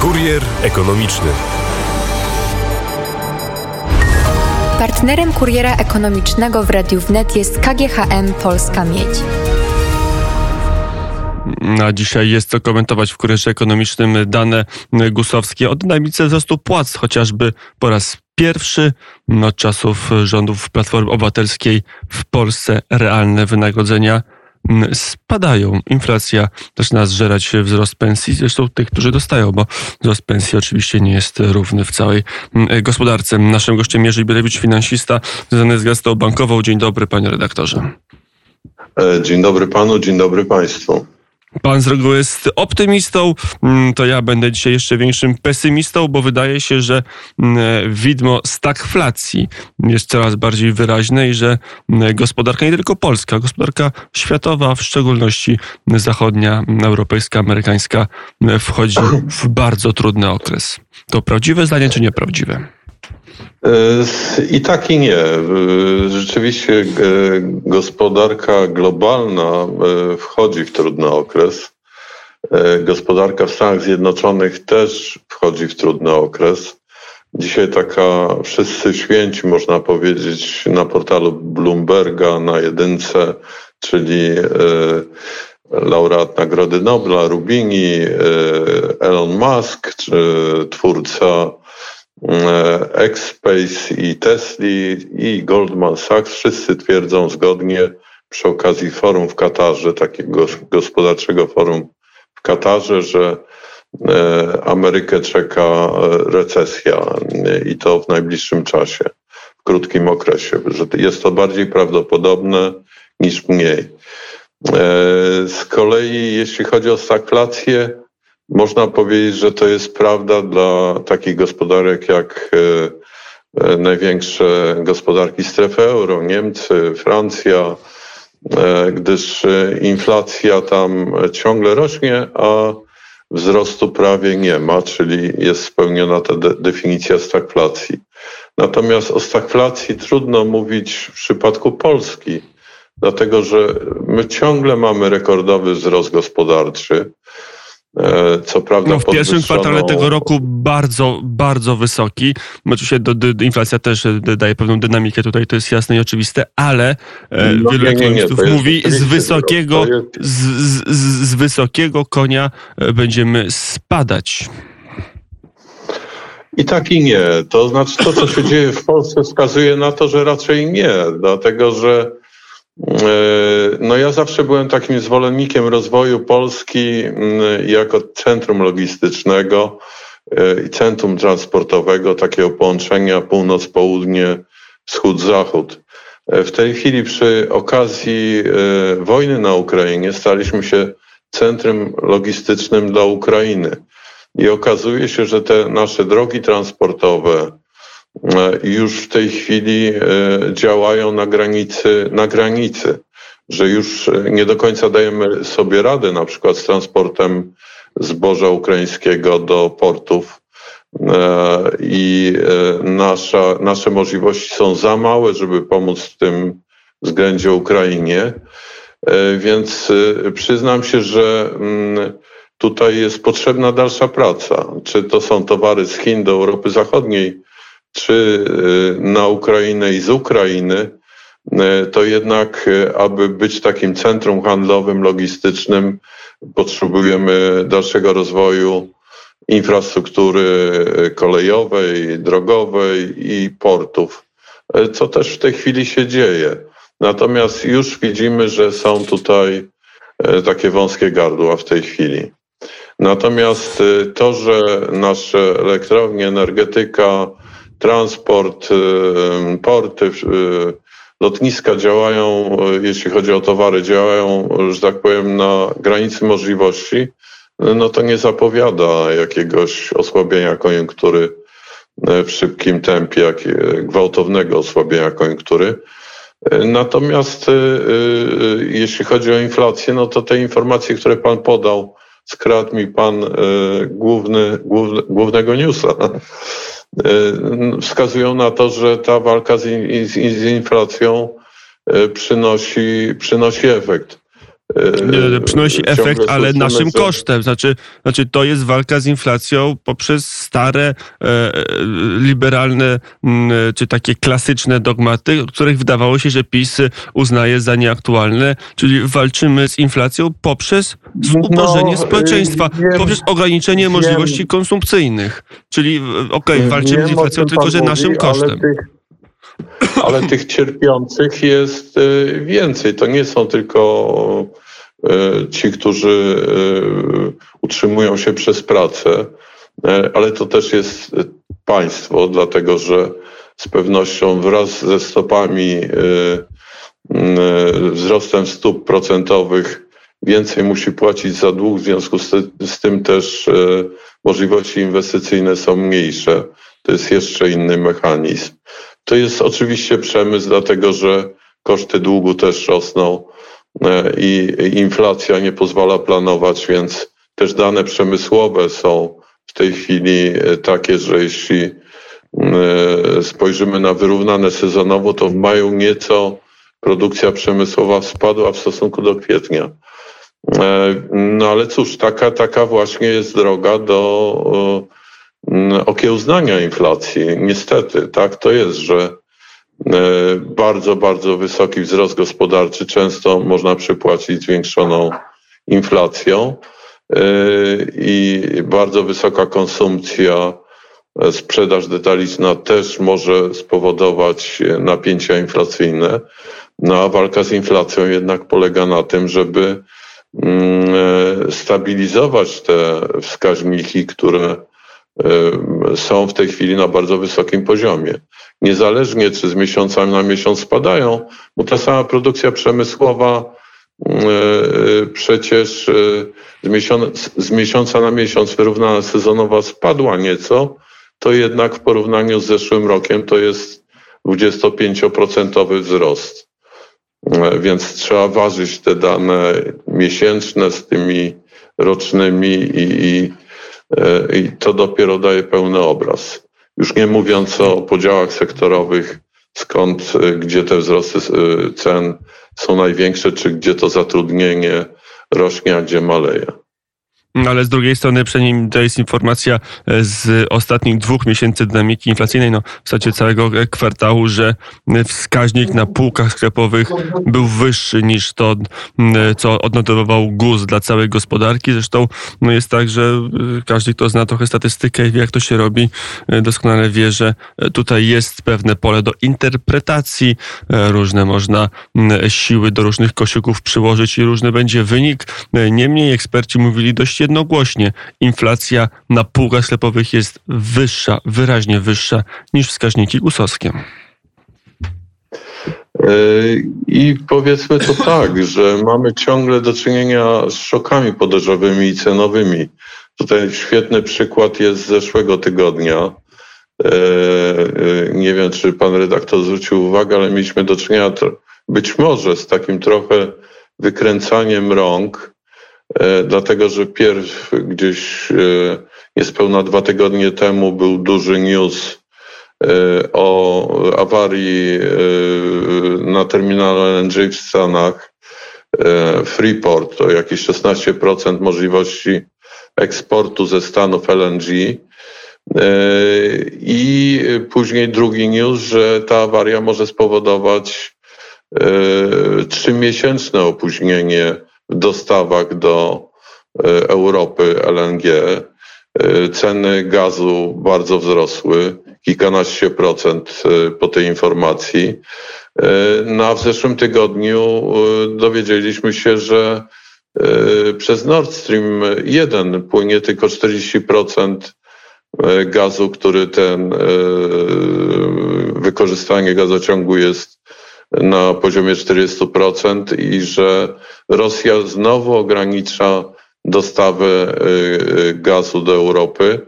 Kurier ekonomiczny. Partnerem kuriera ekonomicznego w Radiu Wnet jest KGHM Polska Miedź. A dzisiaj jest co komentować w kurierze ekonomicznym dane gusowskie o dynamice wzrostu płac, chociażby po raz pierwszy od czasów rządów Platformy Obywatelskiej w Polsce realne wynagrodzenia spadają. Inflacja zaczyna zżerać wzrost pensji, zresztą tych, którzy dostają, bo wzrost pensji oczywiście nie jest równy w całej gospodarce. Naszym gościem Jerzy Bielewicz, finansista związany z Gazetą Bankową. Dzień dobry, panie redaktorze. E, dzień dobry panu, dzień dobry państwu. Pan z reguły jest optymistą, mm, to ja będę dzisiaj jeszcze większym pesymistą, bo wydaje się, że mm, widmo stagflacji jest coraz bardziej wyraźne i że mm, gospodarka nie tylko polska, gospodarka światowa, w szczególności zachodnia, europejska, amerykańska, wchodzi w bardzo trudny okres. To prawdziwe zdanie czy nieprawdziwe? I tak i nie. Rzeczywiście gospodarka globalna wchodzi w trudny okres. Gospodarka w Stanach Zjednoczonych też wchodzi w trudny okres. Dzisiaj taka wszyscy święci, można powiedzieć, na portalu Bloomberga na jedynce, czyli laureat Nagrody Nobla, Rubini, Elon Musk, twórca Exspace i Tesla i Goldman Sachs wszyscy twierdzą zgodnie przy okazji forum w Katarze, takiego gospodarczego forum w Katarze, że e, Amerykę czeka recesja i to w najbliższym czasie, w krótkim okresie, że jest to bardziej prawdopodobne niż mniej. E, z kolei, jeśli chodzi o stagflację, można powiedzieć, że to jest prawda dla takich gospodarek jak e, e, największe gospodarki strefy euro, Niemcy, Francja, e, gdyż inflacja tam ciągle rośnie, a wzrostu prawie nie ma, czyli jest spełniona ta de definicja stagflacji. Natomiast o stagflacji trudno mówić w przypadku Polski, dlatego że my ciągle mamy rekordowy wzrost gospodarczy. E, co prawda no, w pierwszym kwartale tego roku bardzo, bardzo wysoki. Oczywiście do, do, inflacja też e, daje pewną dynamikę tutaj, to jest jasne i oczywiste, ale e, no, wielu ekonomistów mówi z wysokiego, z, z, z wysokiego konia będziemy spadać. I tak i nie. To znaczy to, co się dzieje w Polsce wskazuje na to, że raczej nie, dlatego że no ja zawsze byłem takim zwolennikiem rozwoju Polski mm, jako centrum logistycznego e, i centrum transportowego, takiego połączenia północ-południe, wschód-zachód. E, w tej chwili przy okazji wojny na Ukrainie staliśmy się centrum logistycznym dla Ukrainy. I okazuje się, że te nasze drogi transportowe, E, już w tej chwili e, działają na granicy, na granicy, że już nie do końca dajemy sobie radę na przykład z transportem zboża ukraińskiego do portów e, i nasza, nasze możliwości są za małe, żeby pomóc w tym względzie Ukrainie. Więc przyznam się, że mm, tutaj jest potrzebna dalsza praca. Czy to są towary z Chin do Europy Zachodniej, czy y, na Ukrainę i z Ukrainy, y, to jednak, y, aby być takim centrum handlowym, logistycznym, potrzebujemy dalszego rozwoju infrastruktury kolejowej, drogowej i portów, co też w tej chwili się dzieje. Natomiast już widzimy, że są tutaj takie wąskie gardła w tej chwili. Natomiast to, że nasze elektrownie, energetyka, transport, y, porty, y, lotniska działają, y, jeśli chodzi o towary, działają, że tak powiem, na granicy możliwości, no to nie zapowiada jakiegoś osłabienia koniunktury w szybkim tempie, jak gwałtownego osłabienia koniunktury. Natomiast jeśli chodzi o inflację, no to te informacje, które Pan podał, skradł mi Pan główny, główny, głównego newsa. E, wskazują na to, że ta walka z, z, z inflacją e, przynosi, przynosi efekt. Nie, przynosi efekt, ale naszym kosztem. Znaczy, znaczy, to jest walka z inflacją poprzez stare, e, liberalne, m, czy takie klasyczne dogmaty, których wydawało się, że PiS uznaje za nieaktualne, czyli walczymy z inflacją poprzez zubożenie no, społeczeństwa, wiem, poprzez ograniczenie wiem, możliwości konsumpcyjnych. Czyli, okej, okay, walczymy z inflacją, tylko że naszym kosztem. Tych ale tych cierpiących jest y, więcej. To nie są tylko y, ci, którzy y, utrzymują się przez pracę, ale to też jest państwo, dlatego że z pewnością wraz ze stopami, wzrostem stóp procentowych więcej musi płacić za dług, w związku z, z tym też możliwości inwestycyjne są mniejsze. To jest jeszcze inny mechanizm. To jest oczywiście przemysł, dlatego że koszty długu też rosną e, i inflacja nie pozwala planować, więc też dane przemysłowe są w tej chwili e, takie, że jeśli e, spojrzymy na wyrównane sezonowo, to w maju nieco produkcja przemysłowa spadła w stosunku do kwietnia. No ale cóż, taka, taka właśnie jest droga do okiełznania inflacji. Niestety, tak to jest, że e, bardzo, bardzo wysoki wzrost gospodarczy często można przypłacić zwiększoną inflacją e, i bardzo wysoka konsumpcja, e, sprzedaż detaliczna też może spowodować napięcia inflacyjne. No a walka z inflacją jednak polega na tym, żeby mm, stabilizować te wskaźniki, które są w tej chwili na bardzo wysokim poziomie. Niezależnie czy z miesiąca na miesiąc spadają, bo ta sama produkcja przemysłowa przecież z miesiąca, z miesiąca na miesiąc wyrównana sezonowa spadła nieco, to jednak w porównaniu z zeszłym rokiem to jest 25% wzrost. Więc trzeba ważyć te dane miesięczne z tymi rocznymi i, i E, i to dopiero daje pełny obraz. Już nie mówiąc o podziałach sektorowych, skąd, e, gdzie te wzrosty e, cen są największe, czy gdzie to zatrudnienie rośnie, a gdzie maleje. Ale z drugiej strony, przynajmniej to jest informacja e, z ostatnich dwóch miesięcy dynamiki inflacyjnej, no w zasadzie całego kwartału, że wskaźnik na półkach sklepowych był wyższy niż to, co odnotowywał GUS dla całej gospodarki. Zresztą no jest tak, że e, każdy, kto zna trochę statystykę i wie, jak to się robi, e, doskonale wie, że tutaj jest pewne pole do interpretacji. Różne można siły do różnych koszyków przyłożyć i różny będzie wynik. Niemniej eksperci mówili dość jednogłośnie. Inflacja na półkach sklepowych jest wyższa, wyraźnie wyższa niż wskaźniki gusowskie. E, I powiedzmy to tak, że mamy ciągle do czynienia z szokami podażowymi i cenowymi. Tutaj świetny przykład jest z zeszłego tygodnia. E, e, nie wiem, czy pan redaktor zwrócił uwagę, ale mieliśmy do czynienia być może z takim trochę wykręcaniem rąk dlatego że pierw gdzieś e, niespełna dwa tygodnie temu był duży news e, o awarii na terminalu LNG w Stanach. Freeport to jakieś 16% możliwości eksportu ze Stanów LNG. I później drugi news, że ta awaria może spowodować trzymiesięczne opóźnienie dostawach do e, Europy LNG. E, ceny gazu bardzo wzrosły, kilkanaście procent e, po tej informacji. No a w zeszłym tygodniu dowiedzieliśmy się, że przez Nord Stream 1 płynie tylko 40% gazu, który ten wykorzystanie gazociągu jest na poziomie 40% i że Rosja znowu ogranicza dostawy y, y, gazu do Europy.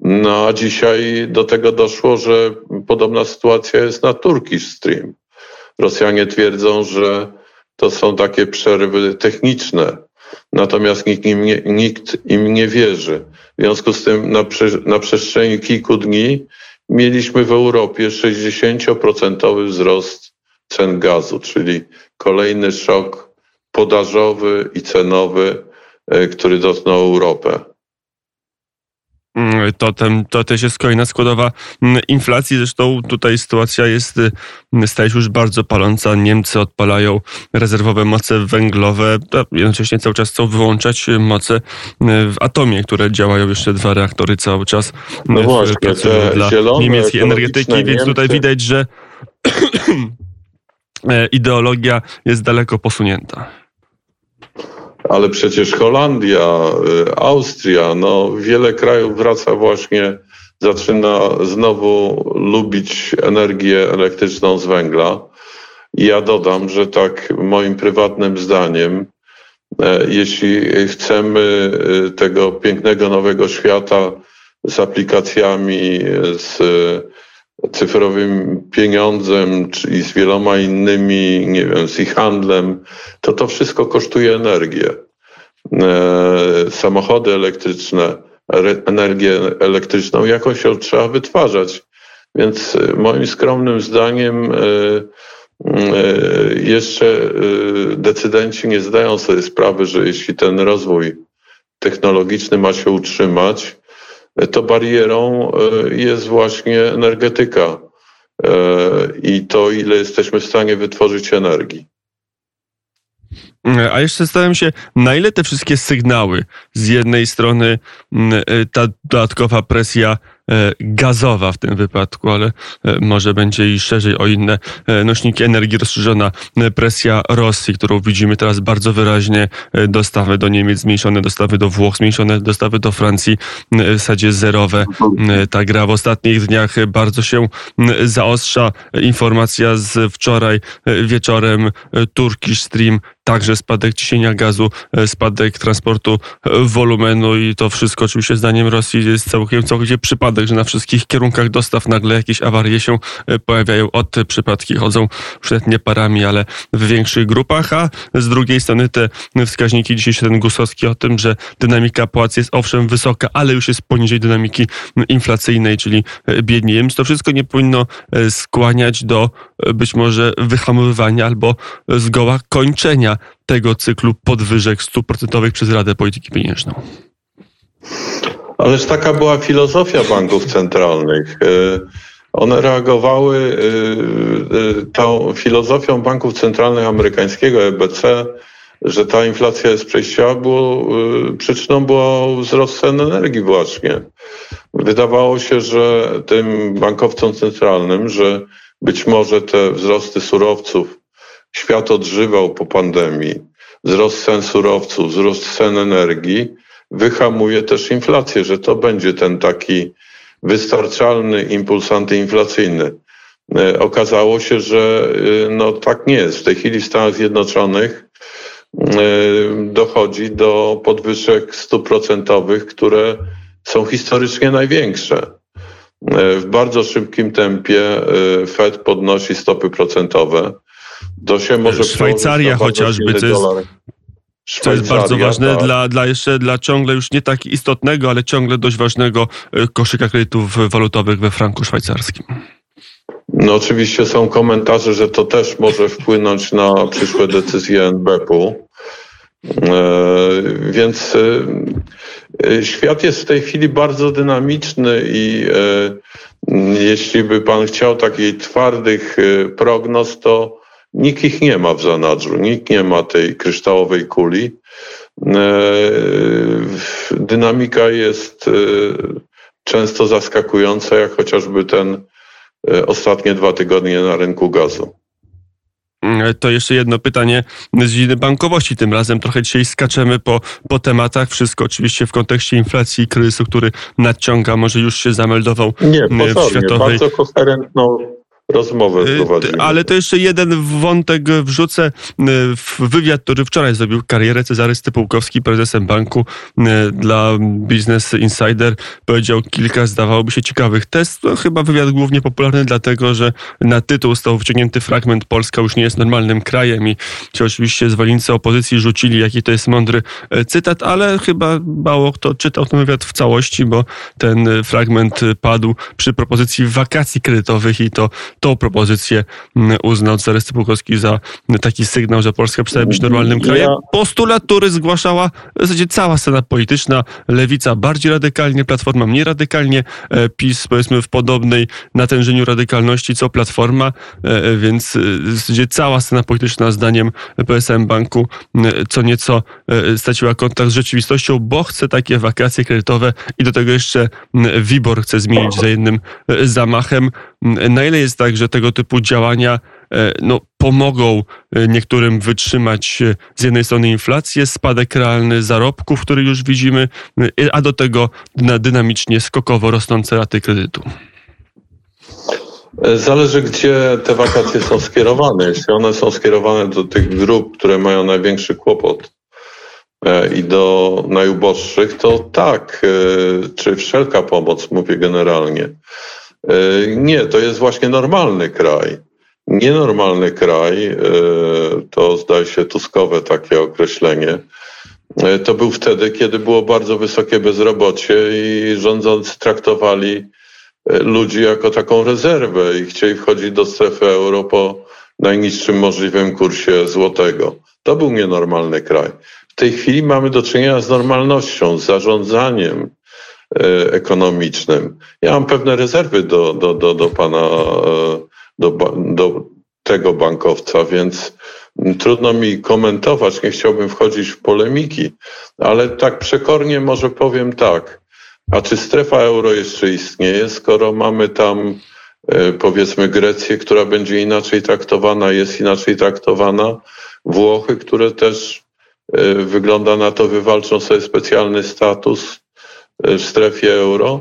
No a dzisiaj do tego doszło, że podobna sytuacja jest na Turkish Stream. Rosjanie twierdzą, że to są takie przerwy techniczne, natomiast nikt im nie, nikt im nie wierzy. W związku z tym na, na przestrzeni kilku dni mieliśmy w Europie 60% wzrost cen gazu, czyli kolejny szok podażowy i cenowy, który dotknął Europę. Mm, to, ten, to też jest kolejna składowa mm, inflacji. Zresztą tutaj sytuacja jest, y, staje się już bardzo paląca. Niemcy odpalają rezerwowe moce węglowe, jednocześnie cały czas chcą wyłączać moce w atomie, które działają jeszcze dwa reaktory cały czas. No właśnie, pracują dla niemieckiej energetyki, Niemcy. więc tutaj widać, że e, ideologia jest daleko posunięta ale przecież Holandia, y, Austria, no wiele krajów wraca właśnie, zaczyna znowu lubić energię elektryczną z węgla. I ja dodam, że tak moim prywatnym zdaniem, e, jeśli chcemy tego pięknego nowego świata z aplikacjami, z cyfrowym pieniądzem i z wieloma innymi, nie wiem, z ich handlem, to to wszystko kosztuje energię. E, samochody elektryczne, energię elektryczną jakoś ją trzeba wytwarzać. Więc e, moim skromnym zdaniem e, jeszcze decydenci nie zdają sobie sprawy, że jeśli ten rozwój technologiczny ma się utrzymać, to barierą e, jest właśnie energetyka e, i to, ile jesteśmy w stanie wytworzyć energii. A jeszcze zastanawiam się, na ile te wszystkie sygnały, z jednej strony e, ta dodatkowa presja E, gazowa w tym wypadku, ale e, może będzie i szerzej o inne e, nośniki energii rozszerzona presja Rosji, którą widzimy teraz bardzo wyraźnie, dostawy do Niemiec zmniejszone, dostawy do Włoch zmniejszone, dostawy do Francji w zasadzie zerowe. Ta gra w ostatnich dniach bardzo się zaostrza. Informacja z wczoraj wieczorem Turkish Stream także spadek ciśnienia gazu, spadek transportu wolumenu i to wszystko oczywiście zdaniem Rosji jest całkiem, całkowicie przypadek że na wszystkich kierunkach dostaw nagle jakieś awarie się e, pojawiają. Od przypadki chodzą już nie parami, ale w większych grupach, a z drugiej strony te wskaźniki, dzisiejszy ten Gusowski o tym, że dynamika płac jest owszem wysoka, ale już jest poniżej dynamiki inflacyjnej, czyli e, biedniej. Więc to wszystko nie powinno e, skłaniać do być może wyhamowywania albo zgoła kończenia tego cyklu podwyżek stóp procentowych przez Radę Polityki Pieniężną. Ależ taka była filozofia banków centralnych. E, one reagowały e, e, tą filozofią banków centralnych amerykańskiego EBC, że ta inflacja jest przejściowa, było, przyczyną było wzrost cen energii właśnie. Wydawało się, że tym bankowcom centralnym, że być może te wzrosty surowców świat odżywał po pandemii, wzrost cen surowców, wzrost cen energii, wyhamuje też inflację, że to będzie ten taki wystarczalny impuls antyinflacyjny. E, okazało się, że e, no tak nie jest. W tej chwili w Stanach Zjednoczonych e, dochodzi do podwyżek stóp procentowych, które są historycznie największe. W bardzo szybkim tempie Fed podnosi stopy procentowe. To się może Szwajcaria chociażby, to jest, co jest bardzo ważne tak. dla, dla jeszcze dla ciągle już nie tak istotnego, ale ciągle dość ważnego e, koszyka kredytów walutowych we franku szwajcarskim. No oczywiście są komentarze, że to też może wpłynąć na przyszłe decyzje NBP-u. E, więc e, świat jest w tej chwili bardzo dynamiczny i jeśli by pan chciał takich twardych prognoz, to Nikt ich nie ma w zanadrzu, nikt nie ma tej kryształowej kuli. E, dynamika jest e, często zaskakująca, jak chociażby ten e, ostatnie dwa tygodnie na rynku gazu. To jeszcze jedno pytanie z dziedziny bankowości. Tym razem trochę dzisiaj skaczemy po, po tematach. Wszystko oczywiście w kontekście inflacji i kryzysu, który nadciąga, może już się zameldował Nie, w światowej. Bardzo koherentną rozmowę y, prowadzimy. Ale to jeszcze jeden wątek wrzucę. Y, w wywiad, który wczoraj zrobił karierę Cezary Stypułkowski, prezesem banku y, dla Business Insider, powiedział kilka, zdawałoby się, ciekawych test. To chyba wywiad głównie popularny dlatego, że na tytuł stał wciągnięty fragment Polska już nie jest normalnym krajem i ci oczywiście zwolennicy opozycji rzucili, jaki to jest mądry cytat, ale chyba mało kto czytał ten wywiad w całości, bo ten fragment padł przy propozycji wakacji kredytowych i to tą propozycję uznał Cezary Stypułkowski za taki sygnał, że Polska przestaje być normalnym krajem. Postulat, który zgłaszała w zasadzie cała scena polityczna, lewica bardziej radykalnie, platforma mniej radykalnie, PiS powiedzmy w podobnej natężeniu radykalności co platforma, więc w zasadzie cała scena polityczna zdaniem PSM Banku co nieco straciła kontakt z rzeczywistością, bo chce takie wakacje kredytowe i do tego jeszcze WIBOR chce zmienić za jednym zamachem. Na ile jest tak, że tego typu działania no, pomogą niektórym wytrzymać z jednej strony inflację, spadek realny zarobków, który już widzimy, a do tego dynamicznie, skokowo rosnące raty kredytu? Zależy, gdzie te wakacje są skierowane. Jeśli one są skierowane do tych grup, które mają największy kłopot e, i do najuboższych, to tak, e, czy wszelka pomoc, mówię generalnie. E, nie, to jest właśnie normalny kraj. Nienormalny kraj, to zdaje się tuskowe takie określenie, to był wtedy, kiedy było bardzo wysokie bezrobocie i rządzący traktowali ludzi jako taką rezerwę i chcieli wchodzić do strefy euro po najniższym możliwym kursie złotego. To był nienormalny kraj. W tej chwili mamy do czynienia z normalnością, z zarządzaniem e, ekonomicznym. Ja mam pewne rezerwy do, do, do, do pana, e, do, do tego bankowca, więc trudno mi komentować, nie chciałbym wchodzić w polemiki, ale tak przekornie może powiem tak. A czy strefa euro jeszcze istnieje, skoro mamy tam e, powiedzmy Grecję, która będzie inaczej traktowana, jest inaczej traktowana, Włochy, które też e, wygląda na to wywalczą sobie specjalny status e, w strefie euro.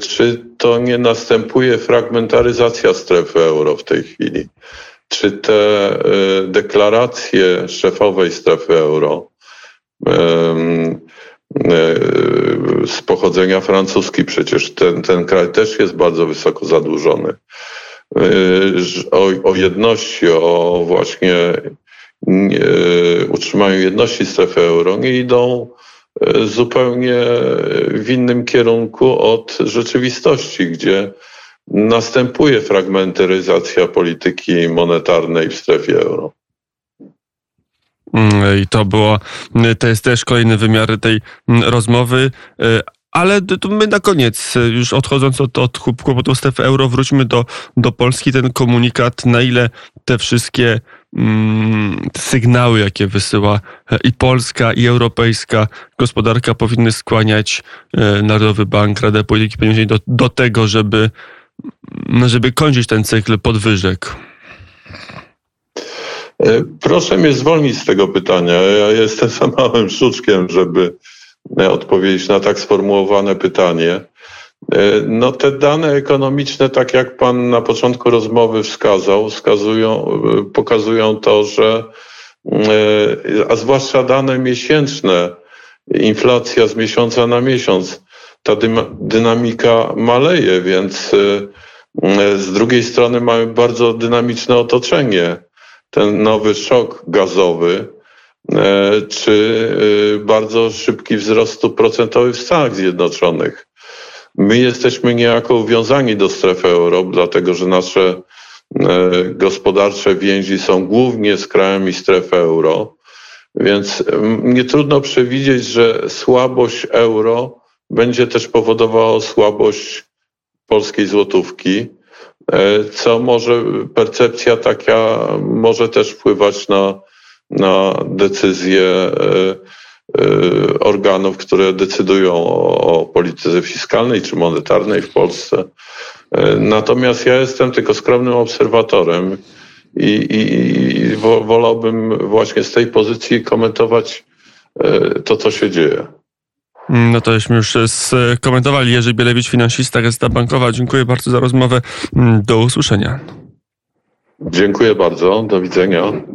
Czy to nie następuje fragmentaryzacja strefy euro w tej chwili? Czy te deklaracje szefowej strefy euro z pochodzenia francuski, przecież ten, ten kraj też jest bardzo wysoko zadłużony. O, o jedności, o właśnie utrzymaniu jedności strefy euro nie idą zupełnie w innym kierunku od rzeczywistości, gdzie następuje fragmentaryzacja polityki monetarnej w strefie euro. Mm, I to było, to jest też kolejny wymiar tej mm, rozmowy. Y, ale to my na koniec, y, już odchodząc od, od kłopotu strefy euro, wróćmy do, do Polski. Ten komunikat, na ile te wszystkie sygnały, jakie wysyła e, i polska, i europejska gospodarka, powinny skłaniać e, Narodowy Bank, Radę Polityki Pieniężnej do, do tego, żeby, żeby kończyć ten cykl podwyżek. E, proszę mnie zwolnić z tego pytania. Ja jestem za małym szuczkiem, żeby odpowiedzieć na tak sformułowane pytanie. E, no te dane ekonomiczne, tak jak pan na początku rozmowy wskazał, wskazują, pokazują to, że a zwłaszcza dane miesięczne, inflacja z miesiąca na miesiąc, ta dynamika maleje, więc z drugiej strony mamy bardzo dynamiczne otoczenie ten nowy szok gazowy, e, czy e, bardzo szybki wzrost stóp procentowych w Stanach Zjednoczonych. My jesteśmy niejako uwiązani do strefy euro, dlatego że nasze e, gospodarcze więzi są głównie z krajami strefy euro, więc nie trudno przewidzieć, że słabość euro będzie też powodowała słabość polskiej złotówki. E, co może percepcja taka może też wpływać na, na decyzje e, organów, które decydują o polityce fiskalnej czy monetarnej w Polsce. Natomiast ja jestem tylko skromnym obserwatorem i, i, i wolałbym właśnie z tej pozycji komentować to, co się dzieje. No to żeśmy już skomentowali. Jerzy Bielewicz, finansista, Gazeta Bankowa. Dziękuję bardzo za rozmowę. Do usłyszenia. Dziękuję bardzo. Do widzenia.